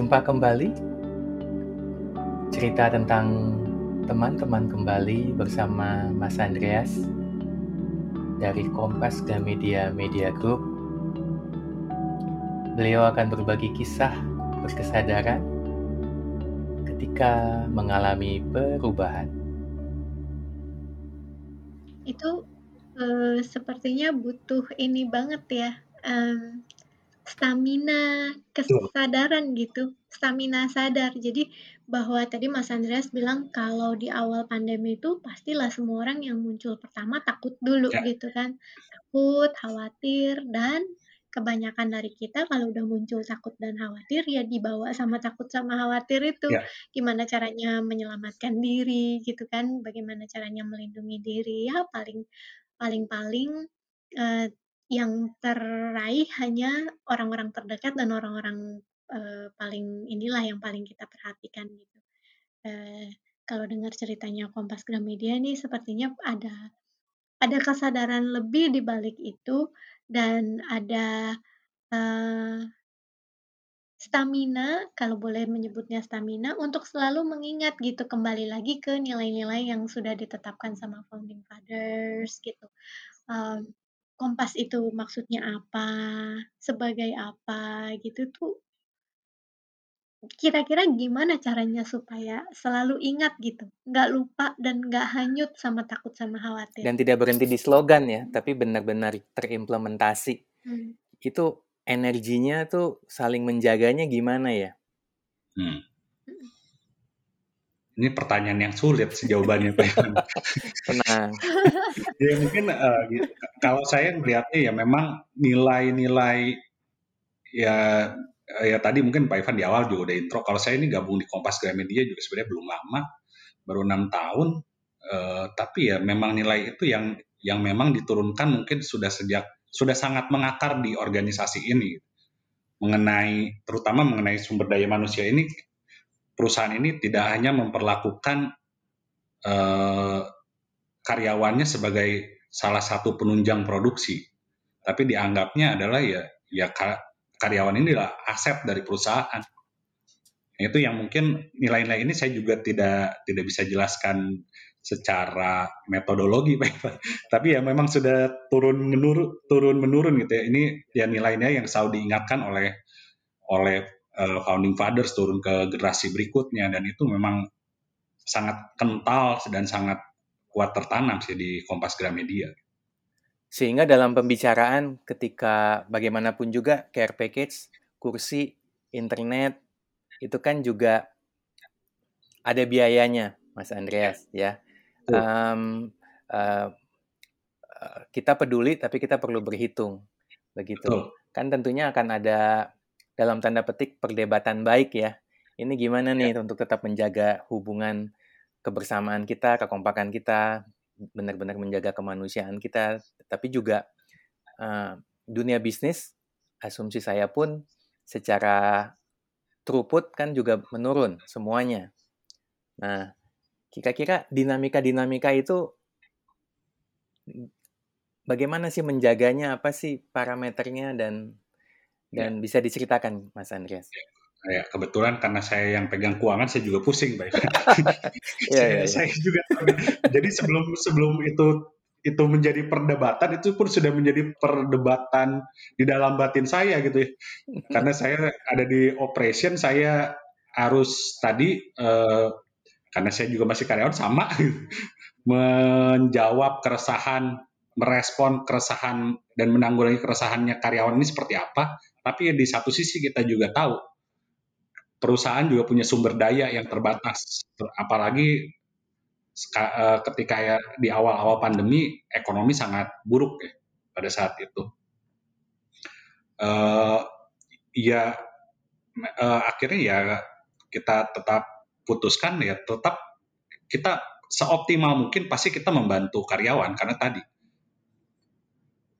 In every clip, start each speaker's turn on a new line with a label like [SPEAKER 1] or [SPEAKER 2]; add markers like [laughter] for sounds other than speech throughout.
[SPEAKER 1] Berjumpa kembali cerita tentang teman-teman kembali bersama Mas Andreas dari Kompas Gramedia Media Group. Beliau akan berbagi kisah berkesadaran ketika mengalami perubahan.
[SPEAKER 2] Itu uh, sepertinya butuh ini banget ya, um, stamina kesadaran gitu, stamina sadar. Jadi bahwa tadi Mas Andreas bilang kalau di awal pandemi itu pastilah semua orang yang muncul pertama takut dulu ya. gitu kan. Takut, khawatir dan kebanyakan dari kita kalau udah muncul takut dan khawatir ya dibawa sama takut sama khawatir itu. Ya. Gimana caranya menyelamatkan diri gitu kan, bagaimana caranya melindungi diri. Ya paling paling-paling uh, yang teraih hanya orang-orang terdekat dan orang-orang uh, paling inilah yang paling kita perhatikan gitu. Uh, kalau dengar ceritanya Kompas Gramedia nih sepertinya ada ada kesadaran lebih di balik itu dan ada uh, stamina, kalau boleh menyebutnya stamina, untuk selalu mengingat gitu, kembali lagi ke nilai-nilai yang sudah ditetapkan sama founding fathers gitu. Um, kompas itu maksudnya apa, sebagai apa gitu tuh Kira-kira gimana caranya supaya selalu ingat gitu, nggak lupa dan nggak hanyut sama takut sama khawatir?
[SPEAKER 1] Dan tidak berhenti di slogan ya, tapi benar-benar terimplementasi. Hmm. Itu energinya tuh saling menjaganya gimana ya? Hmm.
[SPEAKER 3] Ini pertanyaan yang sulit sih jawabannya Pak. Tenang. [laughs] ya mungkin uh, gitu. kalau saya melihatnya ya memang nilai-nilai ya ya tadi mungkin Pak Ivan di awal juga udah intro. Kalau saya ini gabung di Kompas Gramedia juga sebenarnya belum lama, baru enam tahun. Uh, tapi ya memang nilai itu yang yang memang diturunkan mungkin sudah sejak sudah sangat mengakar di organisasi ini mengenai terutama mengenai sumber daya manusia ini perusahaan ini tidak hanya memperlakukan uh, karyawannya sebagai salah satu penunjang produksi tapi dianggapnya adalah ya ya karyawan ini adalah aset dari perusahaan. Nah, itu yang mungkin nilai-nilai ini saya juga tidak tidak bisa jelaskan secara metodologi. [laughs] Tapi ya memang sudah turun menurun turun menurun gitu ya. Ini ya nilai-nilai yang selalu diingatkan oleh oleh uh, founding fathers turun ke generasi berikutnya dan itu memang sangat kental dan sangat kuat tertanam sih di Kompas Gramedia.
[SPEAKER 1] Sehingga dalam pembicaraan ketika bagaimanapun juga care package, kursi, internet, itu kan juga ada biayanya, Mas Andreas, ya. Um, uh, kita peduli tapi kita perlu berhitung, begitu. Betul. Kan tentunya akan ada dalam tanda petik perdebatan baik ya. Ini gimana nih ya. untuk tetap menjaga hubungan kebersamaan kita, kekompakan kita, benar-benar menjaga kemanusiaan kita, tapi juga uh, dunia bisnis, asumsi saya pun secara throughput kan juga menurun semuanya. Nah, kira-kira dinamika-dinamika itu bagaimana sih menjaganya? Apa sih parameternya dan dan ya. bisa diceritakan, Mas Andreas? Ya
[SPEAKER 3] ya kebetulan karena saya yang pegang keuangan saya juga pusing baik yeah, [laughs] saya, yeah, saya juga jadi sebelum sebelum itu itu menjadi perdebatan itu pun sudah menjadi perdebatan di dalam batin saya gitu ya. [laughs] Karena saya ada di operation saya harus tadi eh, karena saya juga masih karyawan sama [laughs] menjawab keresahan merespon keresahan dan menanggulangi keresahannya karyawan ini seperti apa tapi di satu sisi kita juga tahu perusahaan juga punya sumber daya yang terbatas, apalagi eh, ketika ya di awal-awal pandemi ekonomi sangat buruk ya pada saat itu. Uh, ya uh, akhirnya ya kita tetap putuskan ya tetap kita seoptimal mungkin pasti kita membantu karyawan karena tadi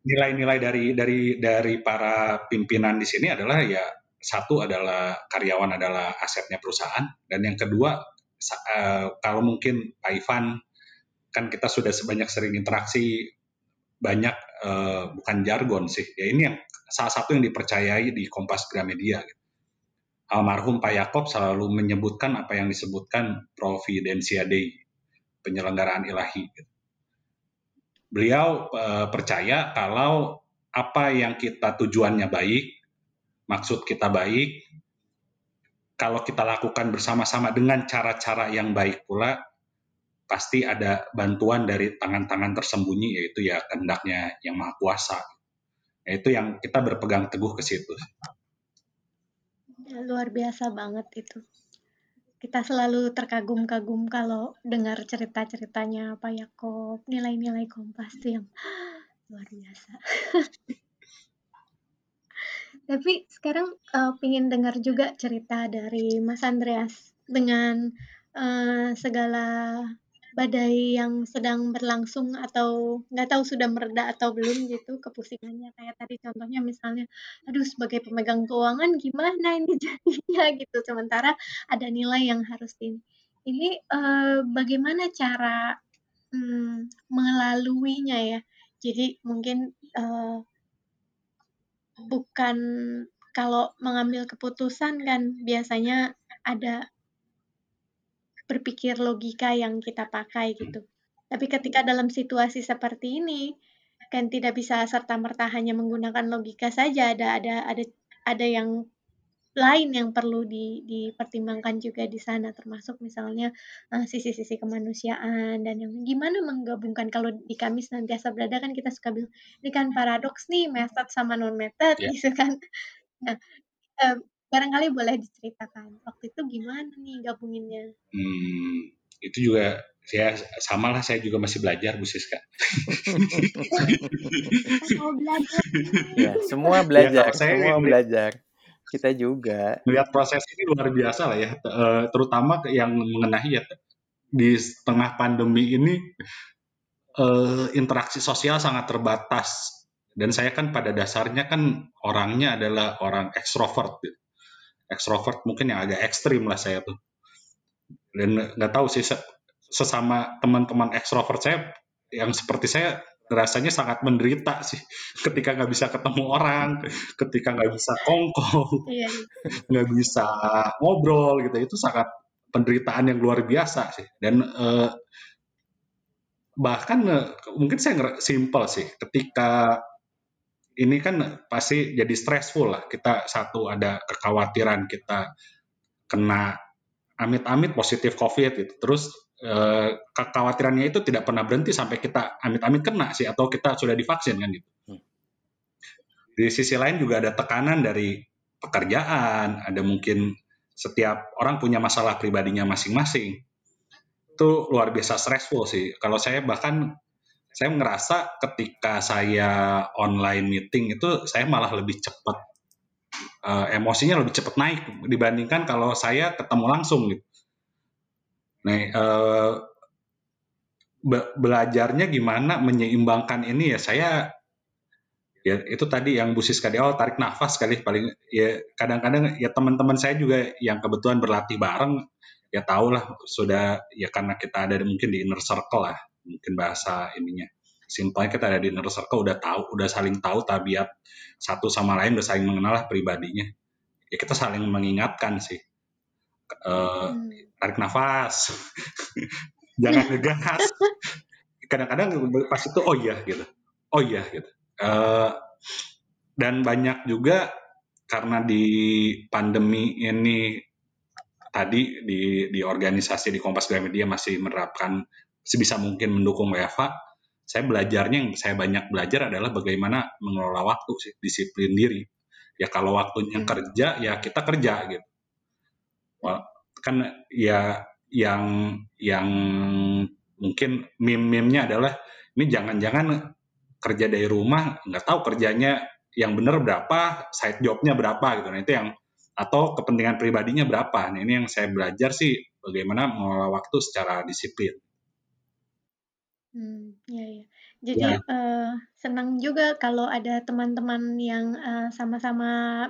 [SPEAKER 3] nilai-nilai dari dari dari para pimpinan di sini adalah ya satu adalah karyawan adalah asetnya perusahaan dan yang kedua uh, kalau mungkin Pak Ivan kan kita sudah sebanyak sering interaksi banyak uh, bukan jargon sih ya ini yang salah satu yang dipercayai di Kompas Gramedia gitu. almarhum Pak Yakob selalu menyebutkan apa yang disebutkan Providentia Dei, penyelenggaraan ilahi. Beliau uh, percaya kalau apa yang kita tujuannya baik, maksud kita baik, kalau kita lakukan bersama-sama dengan cara-cara yang baik pula, pasti ada bantuan dari tangan-tangan tersembunyi, yaitu ya kehendaknya yang maha kuasa. Nah, itu yang kita berpegang teguh ke situ.
[SPEAKER 2] Ya, luar biasa banget itu. Kita selalu terkagum-kagum kalau dengar cerita-ceritanya Pak Yakob, nilai-nilai kompas itu yang [gasps] luar biasa. [laughs] Tapi sekarang uh, pingin dengar juga cerita dari Mas Andreas dengan uh, segala badai yang sedang berlangsung atau nggak tahu sudah mereda atau belum gitu kepusingannya. Kayak tadi contohnya misalnya aduh sebagai pemegang keuangan gimana ini jadinya? [laughs] Gitu. Sementara ada nilai yang harus ini ini uh, bagaimana cara hmm, melaluinya ya. Jadi mungkin uh, bukan kalau mengambil keputusan kan biasanya ada berpikir logika yang kita pakai gitu. Tapi ketika dalam situasi seperti ini kan tidak bisa serta merta hanya menggunakan logika saja ada ada ada ada yang lain yang perlu di, dipertimbangkan juga di sana termasuk misalnya uh, sisi-sisi kemanusiaan dan yang gimana menggabungkan. Kalau di kami senantiasa berada kan kita suka bilang ini kan paradoks nih method sama non method yeah. gitu kan. Nah um, barangkali boleh diceritakan waktu itu gimana nih gabunginnya?
[SPEAKER 3] Hmm, itu juga ya sama lah saya juga masih belajar Bu Siska.
[SPEAKER 1] mau belajar. ya, semua belajar, ya, saya semua belajar. Kita juga.
[SPEAKER 3] Melihat proses ini luar biasa lah ya, eh, terutama yang mengenai ya di tengah pandemi ini eh, interaksi sosial sangat terbatas dan saya kan pada dasarnya kan orangnya adalah orang ekstrovert gitu ekstrovert mungkin yang agak ekstrim lah saya tuh dan nggak tahu sih sesama teman-teman ekstrovert saya yang seperti saya rasanya sangat menderita sih [laughs] ketika nggak bisa ketemu orang, ketika nggak bisa kongko, iya. [laughs] nggak iya. bisa ngobrol gitu, itu sangat penderitaan yang luar biasa sih. Dan eh, bahkan eh, mungkin saya simple sih, ketika ini kan pasti jadi stressful lah. Kita satu ada kekhawatiran kita kena amit-amit positif COVID itu. Terus eh, kekhawatirannya itu tidak pernah berhenti sampai kita amit-amit kena sih atau kita sudah divaksin kan gitu. Hmm. Di sisi lain juga ada tekanan dari pekerjaan, ada mungkin setiap orang punya masalah pribadinya masing-masing. Itu luar biasa stressful sih. Kalau saya bahkan saya ngerasa ketika saya online meeting itu saya malah lebih cepat uh, emosinya lebih cepat naik dibandingkan kalau saya ketemu langsung gitu. Nah, uh, be belajarnya gimana menyeimbangkan ini ya saya ya itu tadi yang Bu Siska awal tarik nafas kali paling ya kadang-kadang ya teman-teman saya juga yang kebetulan berlatih bareng ya tahulah sudah ya karena kita ada mungkin di inner circle lah mungkin bahasa ininya. Simpelnya kita ada di inner circle udah tahu udah saling tahu tabiat satu sama lain udah saling mengenal lah pribadinya. Ya kita saling mengingatkan sih. Uh, tarik nafas. [laughs] Jangan ngegas. Kadang-kadang pas itu oh iya gitu. Oh iya gitu. Uh, dan banyak juga karena di pandemi ini tadi di di organisasi di Kompas Gramedia masih menerapkan sebisa mungkin mendukung WFA, saya belajarnya yang saya banyak belajar adalah bagaimana mengelola waktu sih, disiplin diri. Ya kalau waktunya hmm. kerja, ya kita kerja gitu. Kan ya yang yang mungkin meme-meme-nya adalah ini jangan-jangan kerja dari rumah nggak tahu kerjanya yang benar berapa, side jobnya berapa gitu. Nah itu yang atau kepentingan pribadinya berapa. Nah ini yang saya belajar sih bagaimana mengelola waktu secara disiplin.
[SPEAKER 2] Hmm, ya ya. Jadi, Ya. uh, senang juga kalau ada teman-teman yang, uh, sama-sama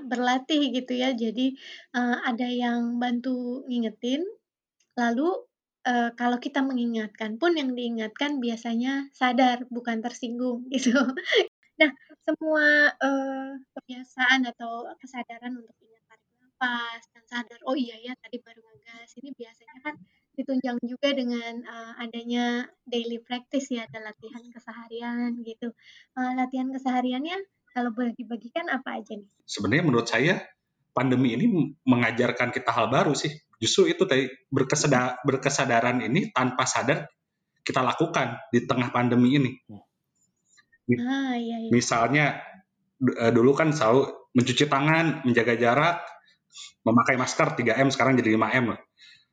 [SPEAKER 2] berlatih gitu ya. Jadi, uh, ada yang bantu ngingetin, lalu, uh, kalau kita mengingatkan pun yang diingatkan biasanya sadar, bukan tersinggung [laughs] gitu. Nah, semua, uh, kebiasaan atau kesadaran untuk ingat tarik nafas dan sadar oh iya ya tadi baru ngegas ini biasanya kan ditunjang juga dengan uh, adanya daily practice ya ada latihan keseharian gitu. Uh, latihan kesehariannya kalau boleh dibagikan apa aja nih?
[SPEAKER 3] Sebenarnya menurut saya pandemi ini mengajarkan kita hal baru sih. Justru itu tadi berkesada berkesadaran ini tanpa sadar kita lakukan di tengah pandemi ini.
[SPEAKER 2] Ah, iya, iya.
[SPEAKER 3] misalnya eh, dulu kan selalu mencuci tangan menjaga jarak memakai masker 3M sekarang jadi 5M loh.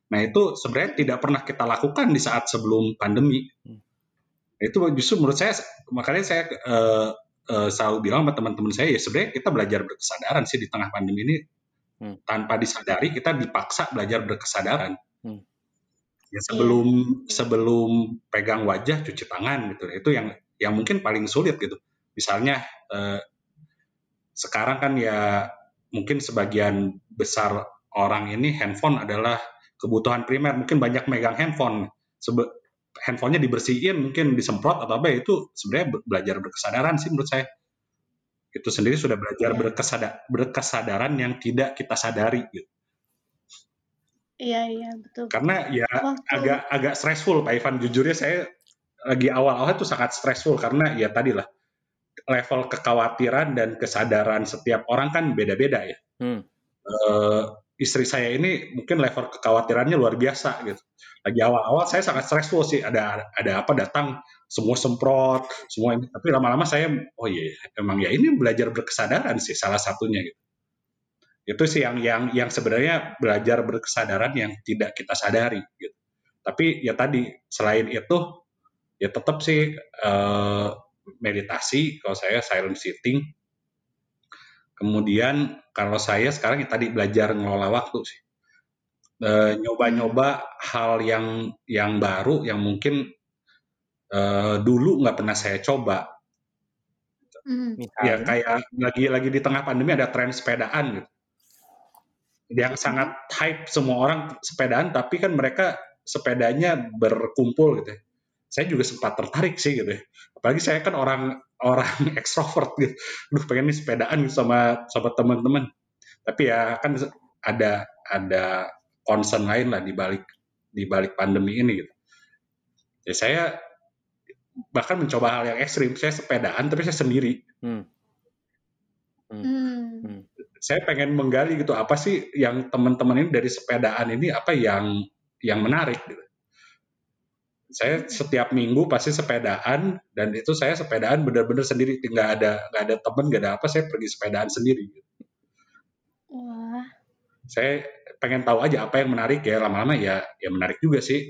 [SPEAKER 3] Nah itu sebenarnya tidak pernah kita lakukan di saat sebelum pandemi. Hmm. Itu justru menurut saya makanya saya uh, uh, selalu bilang sama teman-teman saya ya sebenarnya kita belajar berkesadaran sih di tengah pandemi ini hmm. tanpa disadari kita dipaksa belajar berkesadaran. Hmm. Ya sebelum yeah. sebelum pegang wajah cuci tangan gitu itu yang yang mungkin paling sulit gitu. Misalnya uh, sekarang kan ya mungkin sebagian besar orang ini handphone adalah kebutuhan primer. Mungkin banyak megang handphone. Sebe handphonenya dibersihin, mungkin disemprot atau apa itu sebenarnya belajar berkesadaran sih menurut saya. Itu sendiri sudah belajar ya. berkesada berkesadaran yang tidak kita sadari gitu.
[SPEAKER 2] Iya iya betul.
[SPEAKER 3] Karena ya Waktu... agak agak stressful Pak Ivan. Jujurnya saya lagi awal-awal itu sangat stressful karena ya tadi lah level kekhawatiran dan kesadaran setiap orang kan beda-beda ya. Hmm. Uh, istri saya ini mungkin level kekhawatirannya luar biasa gitu. Lagi awal-awal saya sangat stressful sih. Ada ada apa datang semua semprot, semua ini. Tapi lama-lama saya oh iya emang ya ini belajar berkesadaran sih salah satunya gitu. Itu sih yang yang yang sebenarnya belajar berkesadaran yang tidak kita sadari gitu. Tapi ya tadi selain itu ya tetap sih uh, meditasi, kalau saya silent sitting. Kemudian kalau saya sekarang ya tadi belajar ngelola waktu sih. E, nyoba-nyoba hal yang yang baru yang mungkin e, dulu nggak pernah saya coba. Hmm. Ya kayak lagi lagi di tengah pandemi ada tren sepedaan gitu. Yang sangat hype semua orang sepedaan tapi kan mereka sepedanya berkumpul gitu. Ya saya juga sempat tertarik sih gitu ya. Apalagi saya kan orang orang [laughs] ekstrovert gitu. Duh pengen nih sepedaan gitu sama sama teman-teman. Tapi ya kan ada ada concern lain lah di balik di balik pandemi ini gitu. Ya saya bahkan mencoba hal yang ekstrim. Saya sepedaan tapi saya sendiri. Hmm. Hmm. Hmm. Saya pengen menggali gitu apa sih yang teman-teman ini dari sepedaan ini apa yang yang menarik gitu saya setiap minggu pasti sepedaan dan itu saya sepedaan benar-benar sendiri. Nggak ada nggak ada temen nggak ada apa saya pergi sepedaan sendiri. Wah. Saya pengen tahu aja apa yang menarik ya. Lama-lama ya ya menarik juga sih.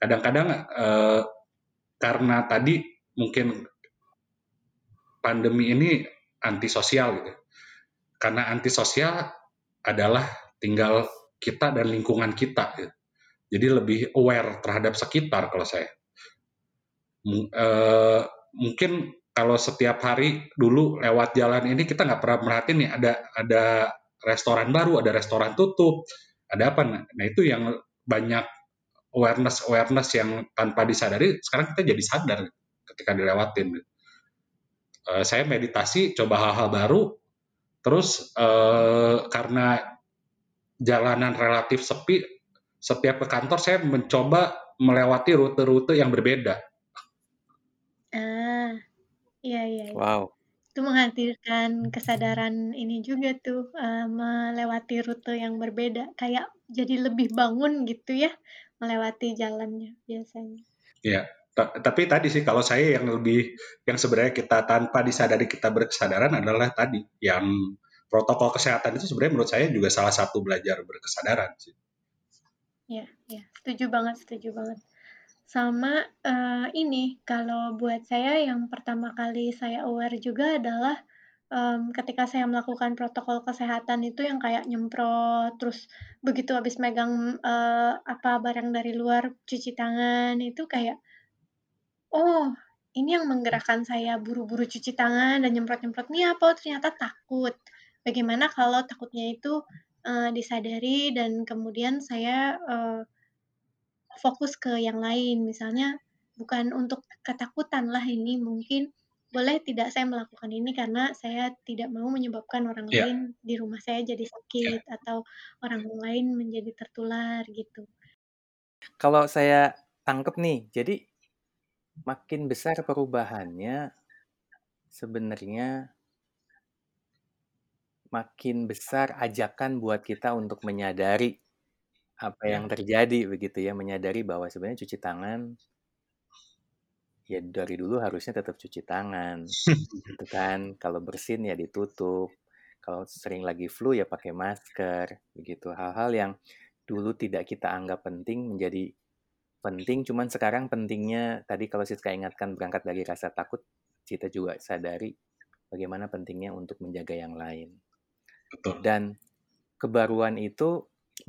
[SPEAKER 3] Kadang-kadang eh, karena tadi mungkin pandemi ini antisosial gitu. Karena antisosial adalah tinggal kita dan lingkungan kita gitu jadi lebih aware terhadap sekitar kalau saya. Uh, mungkin kalau setiap hari dulu lewat jalan ini kita nggak pernah merhatiin nih ada ada restoran baru, ada restoran tutup, ada apa? Nah itu yang banyak awareness awareness yang tanpa disadari sekarang kita jadi sadar ketika dilewatin. Uh, saya meditasi, coba hal-hal baru, terus uh, karena jalanan relatif sepi, setiap ke kantor saya mencoba melewati rute-rute yang berbeda.
[SPEAKER 2] Ah, iya iya. iya.
[SPEAKER 1] Wow.
[SPEAKER 2] Itu menghadirkan kesadaran ini juga tuh uh, melewati rute yang berbeda, kayak jadi lebih bangun gitu ya melewati jalannya biasanya.
[SPEAKER 3] Iya, tapi tadi sih kalau saya yang lebih yang sebenarnya kita tanpa disadari kita berkesadaran adalah tadi yang protokol kesehatan itu sebenarnya menurut saya juga salah satu belajar berkesadaran sih.
[SPEAKER 2] Ya, ya, setuju banget, setuju banget. Sama uh, ini, kalau buat saya yang pertama kali saya aware juga adalah um, ketika saya melakukan protokol kesehatan itu yang kayak nyemprot, terus begitu habis megang uh, apa barang dari luar, cuci tangan itu kayak, oh ini yang menggerakkan saya buru-buru cuci tangan dan nyemprot-nyemprot ini apa? Oh, ternyata takut. Bagaimana kalau takutnya itu uh, disadari dan kemudian saya uh, fokus ke yang lain. Misalnya bukan untuk ketakutan lah ini mungkin boleh tidak saya melakukan ini karena saya tidak mau menyebabkan orang yeah. lain di rumah saya jadi sakit yeah. atau orang lain menjadi tertular gitu.
[SPEAKER 1] Kalau saya tangkep nih, jadi makin besar perubahannya sebenarnya makin besar ajakan buat kita untuk menyadari apa yang terjadi begitu ya, menyadari bahwa sebenarnya cuci tangan ya dari dulu harusnya tetap cuci tangan [laughs] gitu kan. Kalau bersin ya ditutup. Kalau sering lagi flu ya pakai masker begitu. Hal-hal yang dulu tidak kita anggap penting menjadi penting cuman sekarang pentingnya tadi kalau Siska ingatkan berangkat dari rasa takut kita juga sadari bagaimana pentingnya untuk menjaga yang lain. Betul. Dan kebaruan itu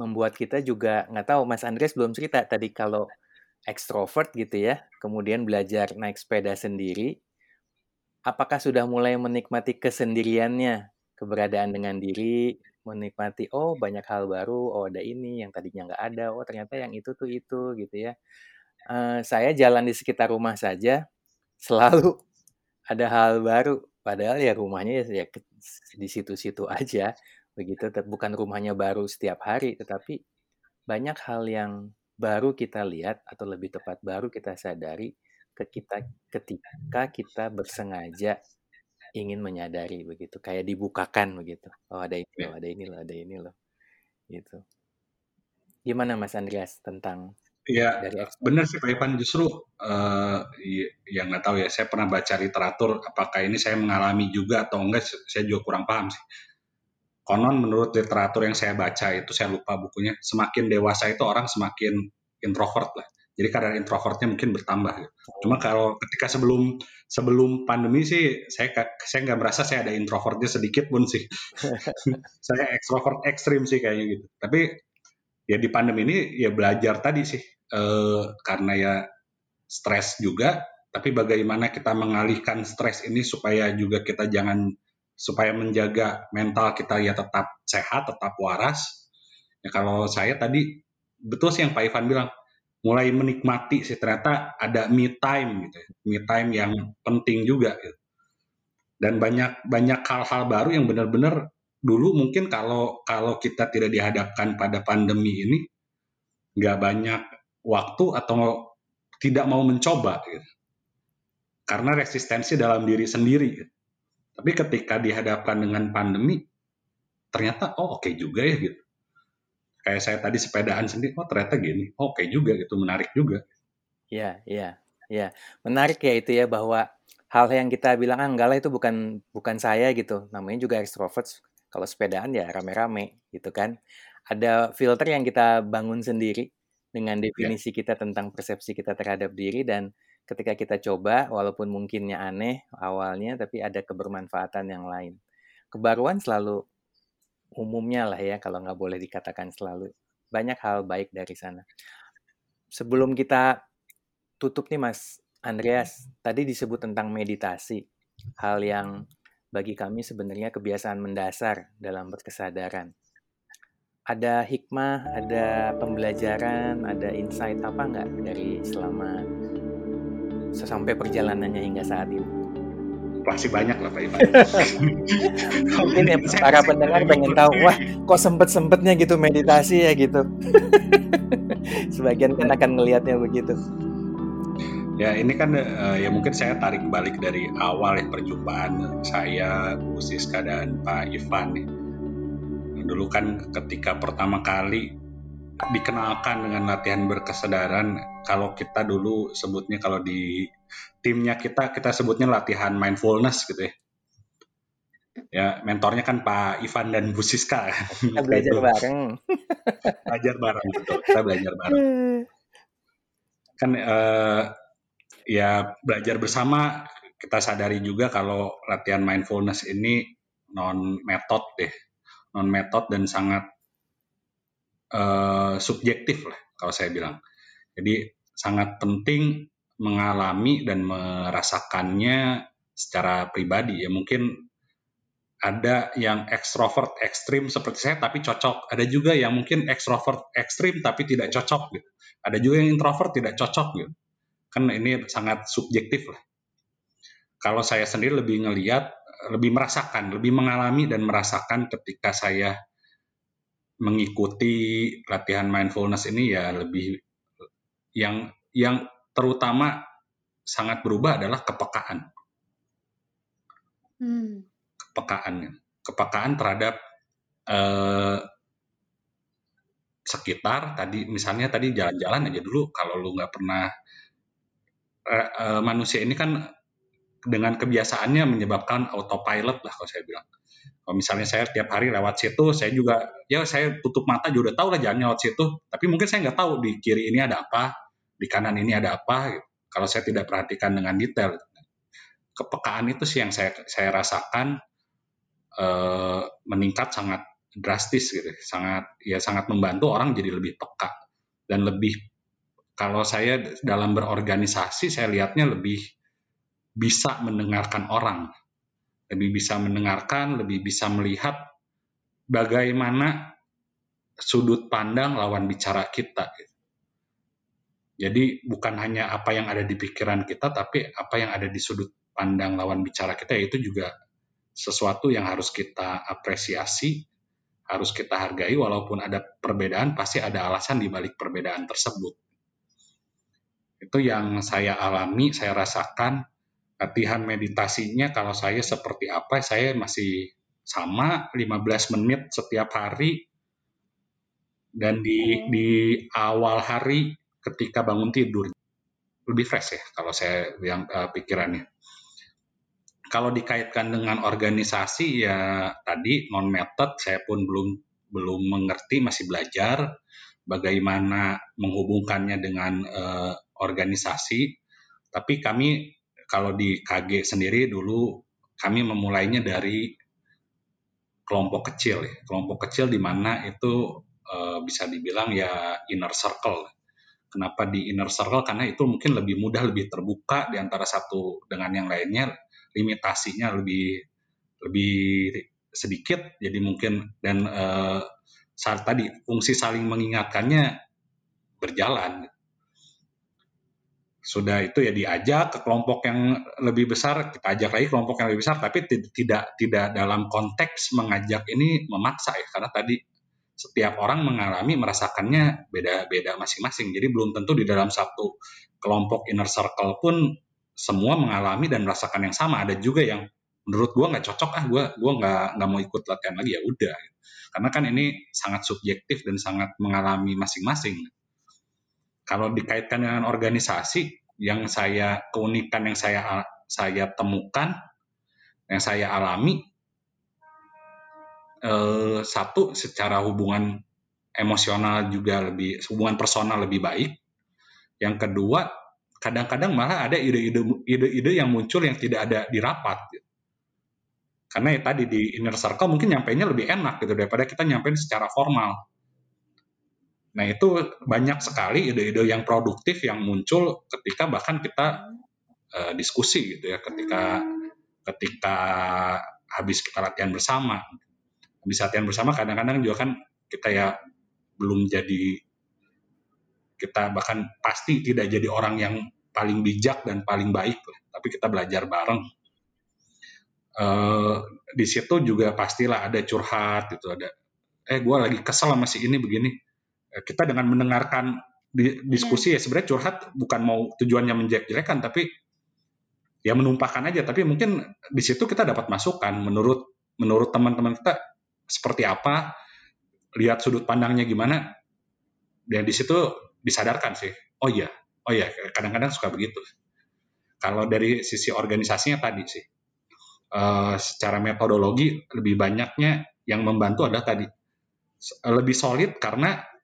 [SPEAKER 1] membuat kita juga nggak tahu Mas Andres belum cerita tadi kalau ekstrovert gitu ya, kemudian belajar naik sepeda sendiri, apakah sudah mulai menikmati kesendiriannya, keberadaan dengan diri, menikmati oh banyak hal baru, oh ada ini yang tadinya nggak ada, oh ternyata yang itu tuh itu gitu ya. Uh, saya jalan di sekitar rumah saja selalu [laughs] ada hal baru, padahal ya rumahnya ya, ya di situ-situ aja begitu. Bukan rumahnya baru setiap hari tetapi banyak hal yang baru kita lihat atau lebih tepat baru kita sadari ke kita ketika kita bersengaja ingin menyadari begitu. Kayak dibukakan begitu. Oh ada ini loh ada ini loh ada ini loh gitu. Gimana Mas Andreas tentang
[SPEAKER 3] Ya, benar sih Pak Ivan. Justru uh, yang nggak tahu ya, saya pernah baca literatur, apakah ini saya mengalami juga atau enggak, saya juga kurang paham sih. Konon menurut literatur yang saya baca itu saya lupa bukunya semakin dewasa itu orang semakin introvert lah. Jadi kadar introvertnya mungkin bertambah gitu. cuma kalau ketika sebelum sebelum pandemi sih saya saya nggak merasa saya ada introvertnya sedikit pun sih. [laughs] [laughs] Saya ekstrovert ekstrim sih kayaknya gitu. Tapi ya di pandemi ini ya belajar tadi sih eh, karena ya stres juga tapi bagaimana kita mengalihkan stres ini supaya juga kita jangan supaya menjaga mental kita ya tetap sehat, tetap waras. Ya kalau saya tadi betul sih yang Pak Ivan bilang, mulai menikmati sih ternyata ada me time gitu, ya. me time yang penting juga gitu. Dan banyak banyak hal-hal baru yang benar-benar dulu mungkin kalau kalau kita tidak dihadapkan pada pandemi ini nggak banyak waktu atau tidak mau mencoba gitu. Karena resistensi dalam diri sendiri gitu. Tapi ketika dihadapkan dengan pandemi, ternyata oh oke okay juga ya gitu. Kayak saya tadi sepedaan sendiri, oh ternyata gini, oh, oke okay juga gitu, menarik juga.
[SPEAKER 1] Iya, iya, iya. Menarik ya itu ya bahwa hal yang kita bilang ah, enggak lah itu bukan bukan saya gitu. Namanya juga extrovert. Kalau sepedaan ya rame-rame gitu kan. Ada filter yang kita bangun sendiri dengan iya. definisi yeah. kita tentang persepsi kita terhadap diri dan ketika kita coba, walaupun mungkinnya aneh awalnya, tapi ada kebermanfaatan yang lain. Kebaruan selalu umumnya lah ya, kalau nggak boleh dikatakan selalu. Banyak hal baik dari sana. Sebelum kita tutup nih Mas Andreas, tadi disebut tentang meditasi. Hal yang bagi kami sebenarnya kebiasaan mendasar dalam berkesadaran. Ada hikmah, ada pembelajaran, ada insight apa nggak dari selama sampai perjalanannya hingga saat ini?
[SPEAKER 3] Pasti banyak lah Pak Ivan. [laughs]
[SPEAKER 1] Mungkin ya para pendengar pengen tahu, wah kok sempet-sempetnya gitu meditasi ya gitu. [laughs] Sebagian kan akan ngelihatnya begitu.
[SPEAKER 3] Ya ini kan uh, ya mungkin saya tarik balik dari awal ya perjumpaan saya Bu Siska dan Pak Ivan nih. Dulu kan ketika pertama kali dikenalkan dengan latihan berkesadaran kalau kita dulu sebutnya kalau di timnya kita kita sebutnya latihan mindfulness gitu ya. Ya mentornya kan Pak Ivan dan Bu Siska.
[SPEAKER 1] Kita [laughs] belajar bareng.
[SPEAKER 3] Belajar bareng betul. Kita belajar bareng. [laughs] Kan uh, ya belajar bersama kita sadari juga kalau latihan mindfulness ini non metode deh non metode dan sangat uh, subjektif lah kalau saya bilang. Jadi sangat penting mengalami dan merasakannya secara pribadi. Ya mungkin ada yang ekstrovert ekstrim seperti saya tapi cocok. Ada juga yang mungkin ekstrovert ekstrim tapi tidak cocok gitu. Ada juga yang introvert tidak cocok gitu kan ini sangat subjektif lah kalau saya sendiri lebih ngeliat, lebih merasakan, lebih mengalami dan merasakan ketika saya mengikuti latihan mindfulness ini ya lebih yang yang terutama sangat berubah adalah kepekaan. Hmm. Kepekaan, kepekaan terhadap eh, sekitar. Tadi misalnya tadi jalan-jalan aja dulu kalau lu nggak pernah eh, eh, manusia ini kan dengan kebiasaannya menyebabkan autopilot lah kalau saya bilang. Kalau misalnya saya tiap hari lewat situ, saya juga ya saya tutup mata juga udah tahu lah jalan lewat situ. Tapi mungkin saya nggak tahu di kiri ini ada apa, di kanan ini ada apa. Gitu. Kalau saya tidak perhatikan dengan detail, kepekaan itu sih yang saya saya rasakan eh, meningkat sangat drastis gitu, sangat ya sangat membantu orang jadi lebih peka dan lebih kalau saya dalam berorganisasi saya lihatnya lebih bisa mendengarkan orang lebih bisa mendengarkan, lebih bisa melihat bagaimana sudut pandang lawan bicara kita. Jadi bukan hanya apa yang ada di pikiran kita, tapi apa yang ada di sudut pandang lawan bicara kita itu juga sesuatu yang harus kita apresiasi, harus kita hargai walaupun ada perbedaan pasti ada alasan di balik perbedaan tersebut. Itu yang saya alami, saya rasakan. Latihan meditasinya kalau saya seperti apa saya masih sama 15 menit setiap hari. Dan di di awal hari ketika bangun tidur lebih fresh ya kalau saya yang uh, pikirannya. Kalau dikaitkan dengan organisasi ya tadi non method saya pun belum belum mengerti masih belajar bagaimana menghubungkannya dengan uh, organisasi tapi kami kalau di KG sendiri dulu kami memulainya dari kelompok kecil ya. Kelompok kecil di mana itu e, bisa dibilang ya inner circle. Kenapa di inner circle? Karena itu mungkin lebih mudah, lebih terbuka di antara satu dengan yang lainnya. Limitasinya lebih lebih sedikit. Jadi mungkin dan e, saat tadi fungsi saling mengingatkannya berjalan sudah itu ya diajak ke kelompok yang lebih besar kita ajak lagi kelompok yang lebih besar tapi tidak tidak dalam konteks mengajak ini memaksa ya karena tadi setiap orang mengalami merasakannya beda-beda masing-masing. Jadi belum tentu di dalam satu kelompok inner circle pun semua mengalami dan merasakan yang sama. Ada juga yang menurut gua nggak cocok ah gua gua nggak nggak mau ikut latihan lagi ya udah. Karena kan ini sangat subjektif dan sangat mengalami masing-masing kalau dikaitkan dengan organisasi yang saya keunikan yang saya saya temukan yang saya alami eh, satu secara hubungan emosional juga lebih hubungan personal lebih baik. Yang kedua kadang-kadang malah ada ide-ide ide-ide yang muncul yang tidak ada di rapat. Karena ya tadi di inner circle mungkin nyampainya lebih enak gitu daripada kita nyampein secara formal Nah itu banyak sekali ide-ide yang produktif yang muncul ketika bahkan kita uh, diskusi gitu ya, ketika ketika habis kita latihan bersama. Habis latihan bersama kadang-kadang juga kan kita ya belum jadi kita bahkan pasti tidak jadi orang yang paling bijak dan paling baik, tapi kita belajar bareng. Uh, di situ juga pastilah ada curhat gitu, ada eh gue lagi kesel sama si ini begini kita dengan mendengarkan di, diskusi ya sebenarnya curhat bukan mau tujuannya menjelek-jelekan tapi ya menumpahkan aja. Tapi mungkin di situ kita dapat masukan menurut menurut teman-teman kita seperti apa lihat sudut pandangnya gimana. Dan di situ disadarkan sih oh iya oh iya kadang-kadang suka begitu. Kalau dari sisi organisasinya tadi sih uh, secara metodologi lebih banyaknya yang membantu adalah tadi lebih solid karena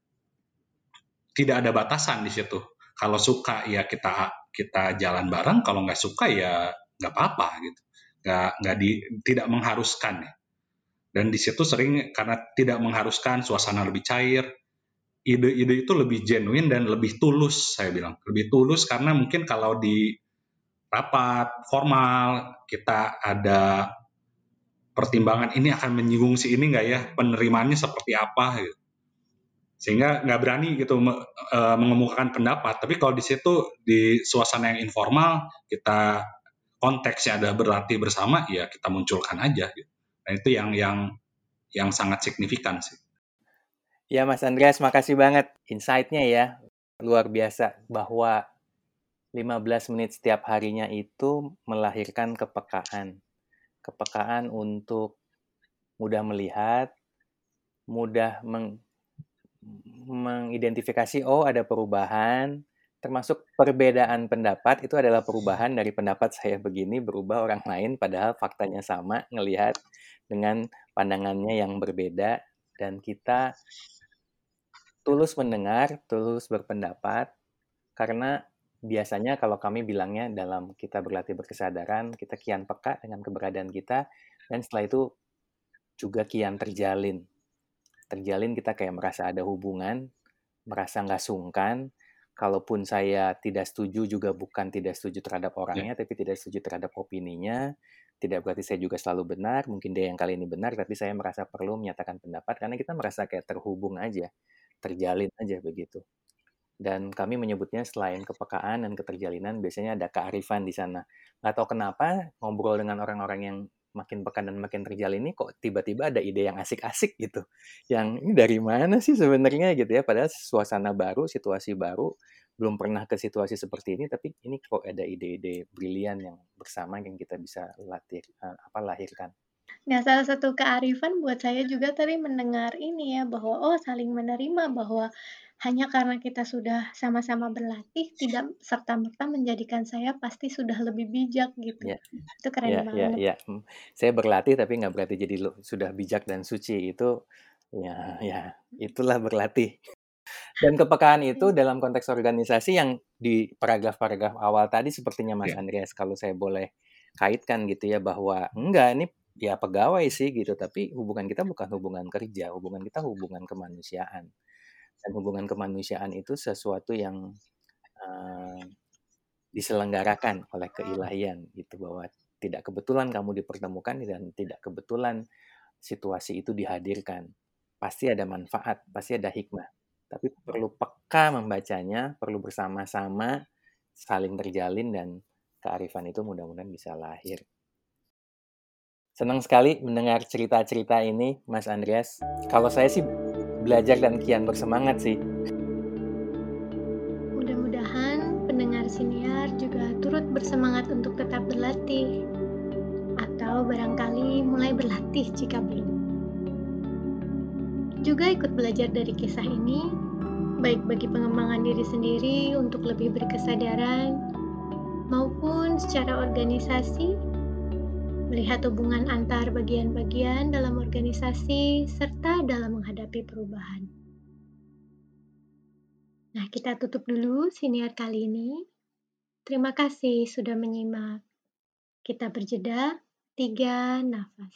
[SPEAKER 3] tidak ada batasan di situ. Kalau suka ya kita kita jalan bareng, kalau nggak suka ya nggak apa-apa gitu. Nggak nggak di tidak mengharuskan ya. Dan di situ sering karena tidak mengharuskan suasana lebih cair, ide-ide itu lebih genuine dan lebih tulus saya bilang. Lebih tulus karena mungkin kalau di rapat formal kita ada pertimbangan ini akan menyinggung si ini nggak ya penerimaannya seperti apa gitu sehingga nggak berani gitu uh, mengemukakan pendapat. Tapi kalau di situ di suasana yang informal kita konteksnya ada berlatih bersama ya kita munculkan aja gitu. Dan itu yang yang yang sangat signifikan sih.
[SPEAKER 1] Ya Mas Andreas, makasih banget insight-nya ya. Luar biasa bahwa 15 menit setiap harinya itu melahirkan kepekaan. Kepekaan untuk mudah melihat, mudah meng, mengidentifikasi oh ada perubahan, termasuk perbedaan pendapat itu adalah perubahan dari pendapat saya begini berubah orang lain padahal faktanya sama ngelihat dengan pandangannya yang berbeda dan kita tulus mendengar, tulus berpendapat karena biasanya kalau kami bilangnya dalam kita berlatih berkesadaran, kita kian peka dengan keberadaan kita dan setelah itu juga kian terjalin. Terjalin kita kayak merasa ada hubungan, merasa nggak sungkan, kalaupun saya tidak setuju juga bukan tidak setuju terhadap ya. orangnya, yeah. tapi tidak setuju terhadap opininya. Tidak berarti saya juga selalu benar, mungkin dia yang kali ini benar, tapi saya merasa perlu menyatakan pendapat karena kita merasa kayak terhubung aja, terjalin aja begitu. Dan kami menyebutnya selain kepekaan dan keterjalinan, biasanya ada kearifan di sana. Nggak tahu kenapa ngobrol dengan orang-orang yang makin pekan dan makin terjalin ini kok tiba-tiba ada ide yang asik-asik gitu. Yang ini dari mana sih sebenarnya gitu ya? Padahal suasana baru, situasi baru, belum pernah ke situasi seperti ini, tapi ini kok ada ide-ide brilian yang bersama yang kita bisa latih eh, apa lahirkan.
[SPEAKER 2] Nah, salah satu kearifan buat saya juga tadi mendengar ini ya bahwa oh saling menerima bahwa hanya karena kita sudah sama-sama berlatih tidak serta merta menjadikan saya pasti sudah lebih bijak gitu.
[SPEAKER 1] Ya.
[SPEAKER 2] Itu keren
[SPEAKER 1] ya,
[SPEAKER 2] banget.
[SPEAKER 1] Ya, ya. Saya berlatih tapi nggak berarti jadi sudah bijak dan suci itu ya ya itulah berlatih. Dan kepekaan itu dalam konteks organisasi yang di paragraf-paragraf awal tadi sepertinya Mas ya. Andreas kalau saya boleh kaitkan gitu ya bahwa enggak ini ya pegawai sih gitu tapi hubungan kita bukan hubungan kerja, hubungan kita hubungan kemanusiaan dan hubungan kemanusiaan itu sesuatu yang uh, diselenggarakan oleh keilahian itu bahwa tidak kebetulan kamu dipertemukan dan tidak kebetulan situasi itu dihadirkan. Pasti ada manfaat pasti ada hikmah. Tapi perlu peka membacanya perlu bersama-sama saling terjalin dan kearifan itu mudah-mudahan bisa lahir. Senang sekali mendengar cerita-cerita ini Mas Andreas. Kalau saya sih belajar dan kian bersemangat sih.
[SPEAKER 2] Mudah-mudahan pendengar siniar juga turut bersemangat untuk tetap berlatih atau barangkali mulai berlatih jika belum. Juga ikut belajar dari kisah ini, baik bagi pengembangan diri sendiri untuk lebih berkesadaran, maupun secara organisasi melihat hubungan antar bagian-bagian dalam organisasi, serta dalam menghadapi perubahan. Nah, kita tutup dulu siniar kali ini. Terima kasih sudah menyimak. Kita berjeda tiga nafas.